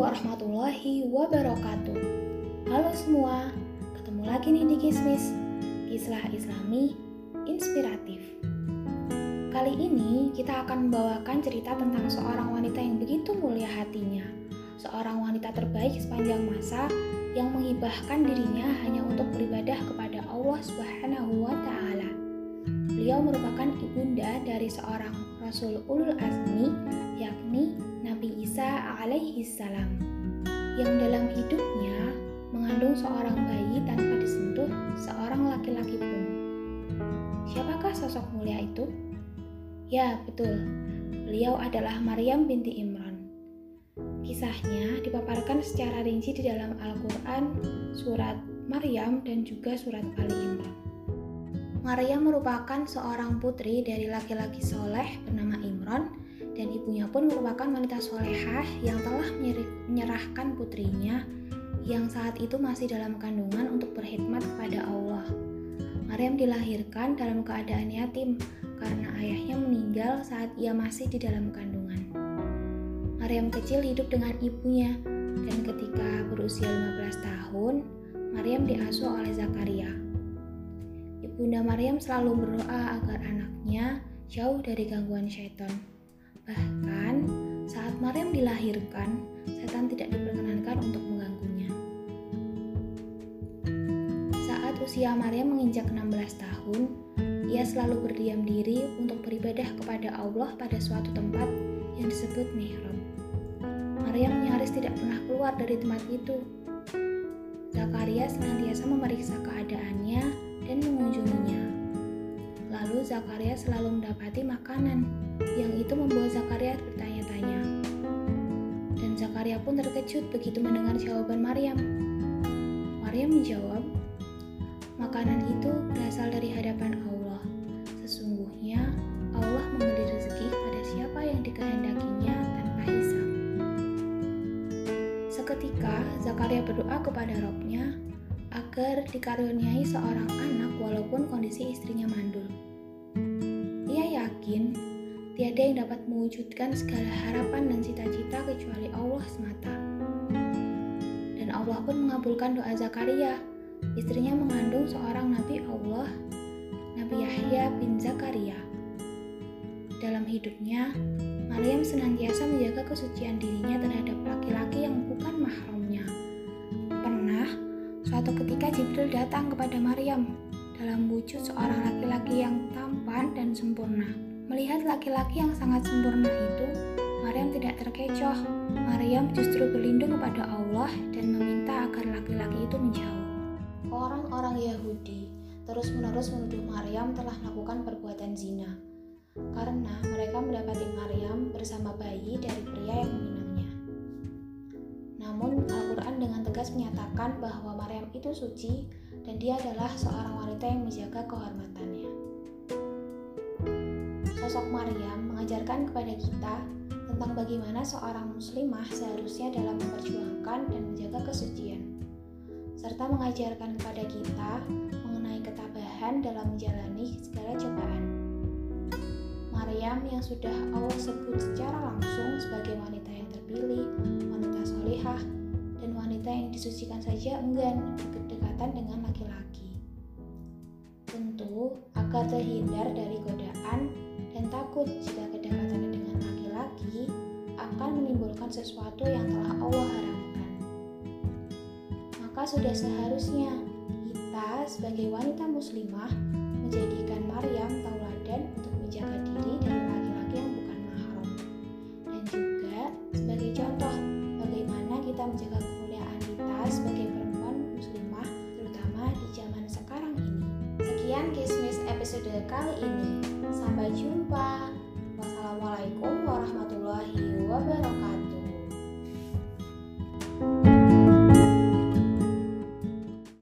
warahmatullahi wabarakatuh. Halo semua, ketemu lagi nih di Kismis Kislah Islami Inspiratif. Kali ini kita akan membawakan cerita tentang seorang wanita yang begitu mulia hatinya. Seorang wanita terbaik sepanjang masa yang menghibahkan dirinya hanya untuk beribadah kepada Allah Subhanahu wa taala. Beliau merupakan ibunda dari seorang Rasul Ulul Azmi yakni Nabi Isa alaihi salam yang dalam hidupnya mengandung seorang bayi tanpa disentuh seorang laki-laki pun. Siapakah sosok mulia itu? Ya, betul. Beliau adalah Maryam binti Imran. Kisahnya dipaparkan secara rinci di dalam Al-Quran, surat Maryam, dan juga surat Ali Imran. Maria merupakan seorang putri dari laki-laki soleh bernama Imran dan ibunya pun merupakan wanita solehah yang telah menyerahkan putrinya yang saat itu masih dalam kandungan untuk berkhidmat kepada Allah. Maryam dilahirkan dalam keadaan yatim karena ayahnya meninggal saat ia masih di dalam kandungan. Maryam kecil hidup dengan ibunya dan ketika berusia 15 tahun, Maryam diasuh oleh Zakaria. Bunda Maryam selalu berdoa agar anaknya jauh dari gangguan syaitan. Bahkan saat Maryam dilahirkan, setan tidak diperkenankan untuk mengganggunya. Saat usia Maryam menginjak 16 tahun, ia selalu berdiam diri untuk beribadah kepada Allah pada suatu tempat yang disebut mihrab. Maryam nyaris tidak pernah keluar dari tempat itu. Zakaria senantiasa memeriksa keadaannya dan mengunjunginya. Lalu Zakaria selalu mendapati makanan, yang itu membuat Zakaria bertanya-tanya. Dan Zakaria pun terkejut begitu mendengar jawaban Maryam. Maryam menjawab, "Makanan itu berasal dari hadapan Allah. Sesungguhnya Seketika Zakaria berdoa kepada Robnya agar dikaruniai seorang anak walaupun kondisi istrinya mandul. Ia yakin tiada yang dapat mewujudkan segala harapan dan cita-cita kecuali Allah semata. Dan Allah pun mengabulkan doa Zakaria. Istrinya mengandung seorang nabi Allah, Nabi Yahya bin Zakaria. Dalam hidupnya, Maryam senantiasa menjaga kesucian dirinya terhadap laki-laki yang bukan mahramnya. Pernah Suatu ketika Jibril datang kepada Maryam dalam wujud seorang laki-laki yang tampan dan sempurna. Melihat laki-laki yang sangat sempurna itu, Maryam tidak terkecoh. Maryam justru berlindung kepada Allah dan meminta agar laki-laki itu menjauh. Orang-orang Yahudi terus-menerus menuduh Maryam telah melakukan perbuatan zina karena mereka mendapati Maryam bersama bayi dari pria yang meminangnya. Namun Al-Quran dengan tegas menyatakan bahwa Maryam itu suci dan dia adalah seorang wanita yang menjaga kehormatannya. Sosok Maryam mengajarkan kepada kita tentang bagaimana seorang muslimah seharusnya dalam memperjuangkan dan menjaga kesucian, serta mengajarkan kepada kita mengenai ketabahan dalam menjalani segala cobaan. Maryam yang sudah Allah sebut secara langsung sebagai wanita yang terpilih, wanita solihah, dan wanita yang disucikan saja enggan berdekatan dengan laki-laki. Tentu agar terhindar dari godaan dan takut jika kedekatan dengan laki-laki akan menimbulkan sesuatu yang telah Allah haramkan. Maka sudah seharusnya kita sebagai wanita muslimah menjadikan Maryam kali ini. Sampai jumpa.